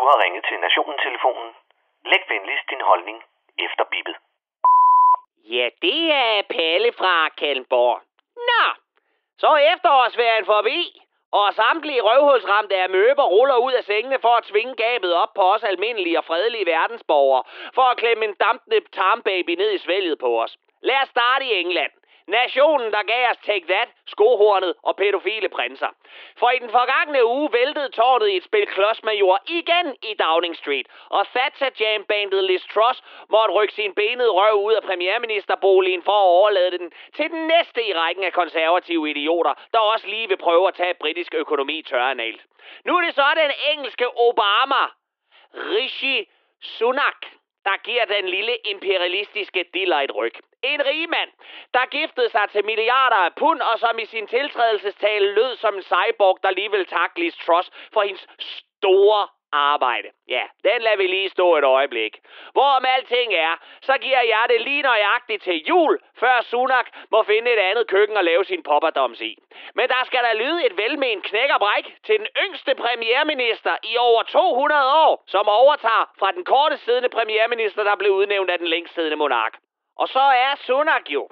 Du har ringet til Nationen-telefonen. Læg venligst din holdning efter bippet. Ja, det er Palle fra Kalmborg. Nå, så er efterårsferien forbi, og samtlige røvhulsramte af møber ruller ud af sengene for at tvinge gabet op på os almindelige og fredelige verdensborgere, for at klemme en dampende tarmbaby ned i svælget på os. Lad os starte i England. Nationen, der gav os Take That, skohornet og pædofile prinser. For i den forgangne uge væltede tårnet i et spil klodsmajor igen i Downing Street, og Thatcher Jam bandet Liz Truss måtte rykke sin benede røv ud af premierministerboligen for at overlade den til den næste i rækken af konservative idioter, der også lige vil prøve at tage britisk økonomi tørrenalt. Nu er det så den engelske Obama, Rishi Sunak, der giver den lille imperialistiske diller et ryg. En rigmand, der giftede sig til milliarder af pund, og som i sin tiltrædelsestale lød som en cyborg, der lige vil takke Liz Truss for hendes store arbejde. Ja, den lader vi lige stå et øjeblik. Hvorom alting er, så giver jeg det lige nøjagtigt til jul, før Sunak må finde et andet køkken og lave sin popperdoms i. Men der skal der lyde et velment knækkerbræk til den yngste premierminister i over 200 år, som overtager fra den korte siddende premierminister, der blev udnævnt af den længst siddende monark. Og så er Sunak jo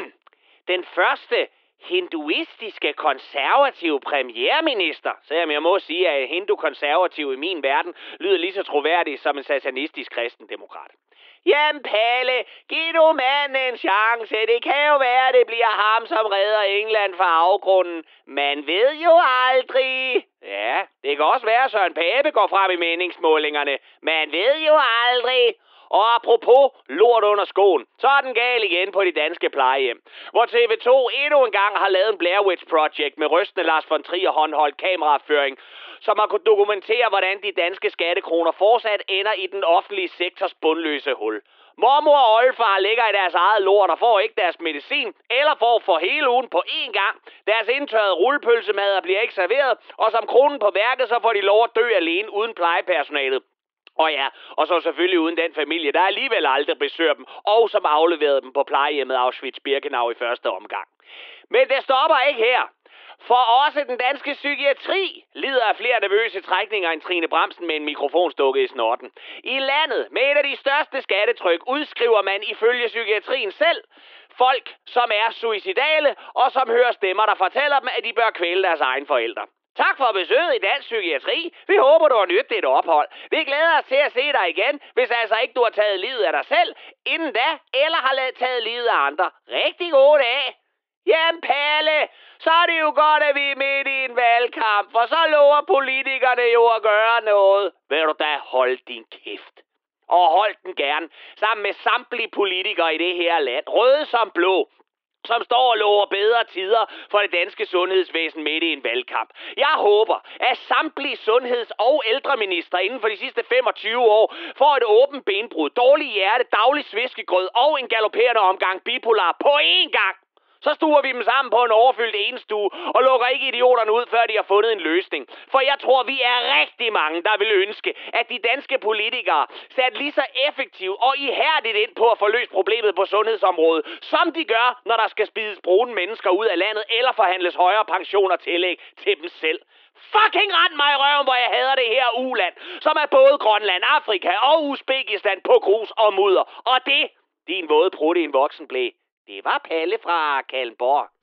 den første hinduistiske konservative premierminister, selvom jeg må sige, at hindu-konservativ i min verden lyder lige så troværdig som en satanistisk kristendemokrat. Jamen Palle, giv nu manden en chance. Det kan jo være, at det bliver ham, som redder England fra afgrunden. Man ved jo aldrig. Ja, det kan også være, at Søren Pape går frem i meningsmålingerne. Man ved jo aldrig. Og apropos lort under skoen, så er den gal igen på de danske plejehjem. Hvor TV2 endnu en gang har lavet en Blair Witch Project med rystende Lars von Trier håndholdt kameraføring, som har kunnet dokumentere, hvordan de danske skattekroner fortsat ender i den offentlige sektors bundløse hul. Mormor og oldefar ligger i deres eget lort og får ikke deres medicin, eller får for hele ugen på én gang. Deres indtørrede rullepølsemad bliver ikke serveret, og som kronen på værket, så får de lov at dø alene uden plejepersonalet. Og ja, og så selvfølgelig uden den familie, der alligevel aldrig besøger dem, og som afleverede dem på plejehjemmet Auschwitz-Birkenau i første omgang. Men det stopper ikke her. For også den danske psykiatri lider af flere nervøse trækninger end Trine Bremsen med en mikrofon stukket i snorten. I landet med et af de største skattetryk udskriver man ifølge psykiatrien selv folk, som er suicidale og som hører stemmer, der fortæller dem, at de bør kvæle deres egen forældre. Tak for besøget i Dansk Psykiatri. Vi håber, du har nydt dit ophold. Vi glæder os til at se dig igen, hvis altså ikke du har taget livet af dig selv inden da, eller har taget livet af andre. Rigtig god dag. Jamen Palle, så er det jo godt, at vi er midt i en valgkamp, for så lover politikerne jo at gøre noget. Vil du da holde din kæft? Og hold den gerne, sammen med samtlige politikere i det her land, røde som blå, som står og lover bedre tider for det danske sundhedsvæsen midt i en valgkamp. Jeg håber, at samtlige sundheds- og ældreminister inden for de sidste 25 år får et åbent benbrud, dårlig hjerte, daglig sviskegrød og en galopperende omgang bipolar på én gang. Så stuer vi dem sammen på en overfyldt enestue og lukker ikke idioterne ud, før de har fundet en løsning. For jeg tror, vi er rigtig mange, der vil ønske, at de danske politikere satte lige så effektivt og ihærdigt ind på at få løst problemet på sundhedsområdet, som de gør, når der skal spides brune mennesker ud af landet eller forhandles højere pensioner tillæg til dem selv. Fucking rend mig i røven, hvor jeg hader det her uland, som er både Grønland, Afrika og Uzbekistan på grus og mudder. Og det, din våde prutte i en voksen blæ, det var Palle fra Kalmborg.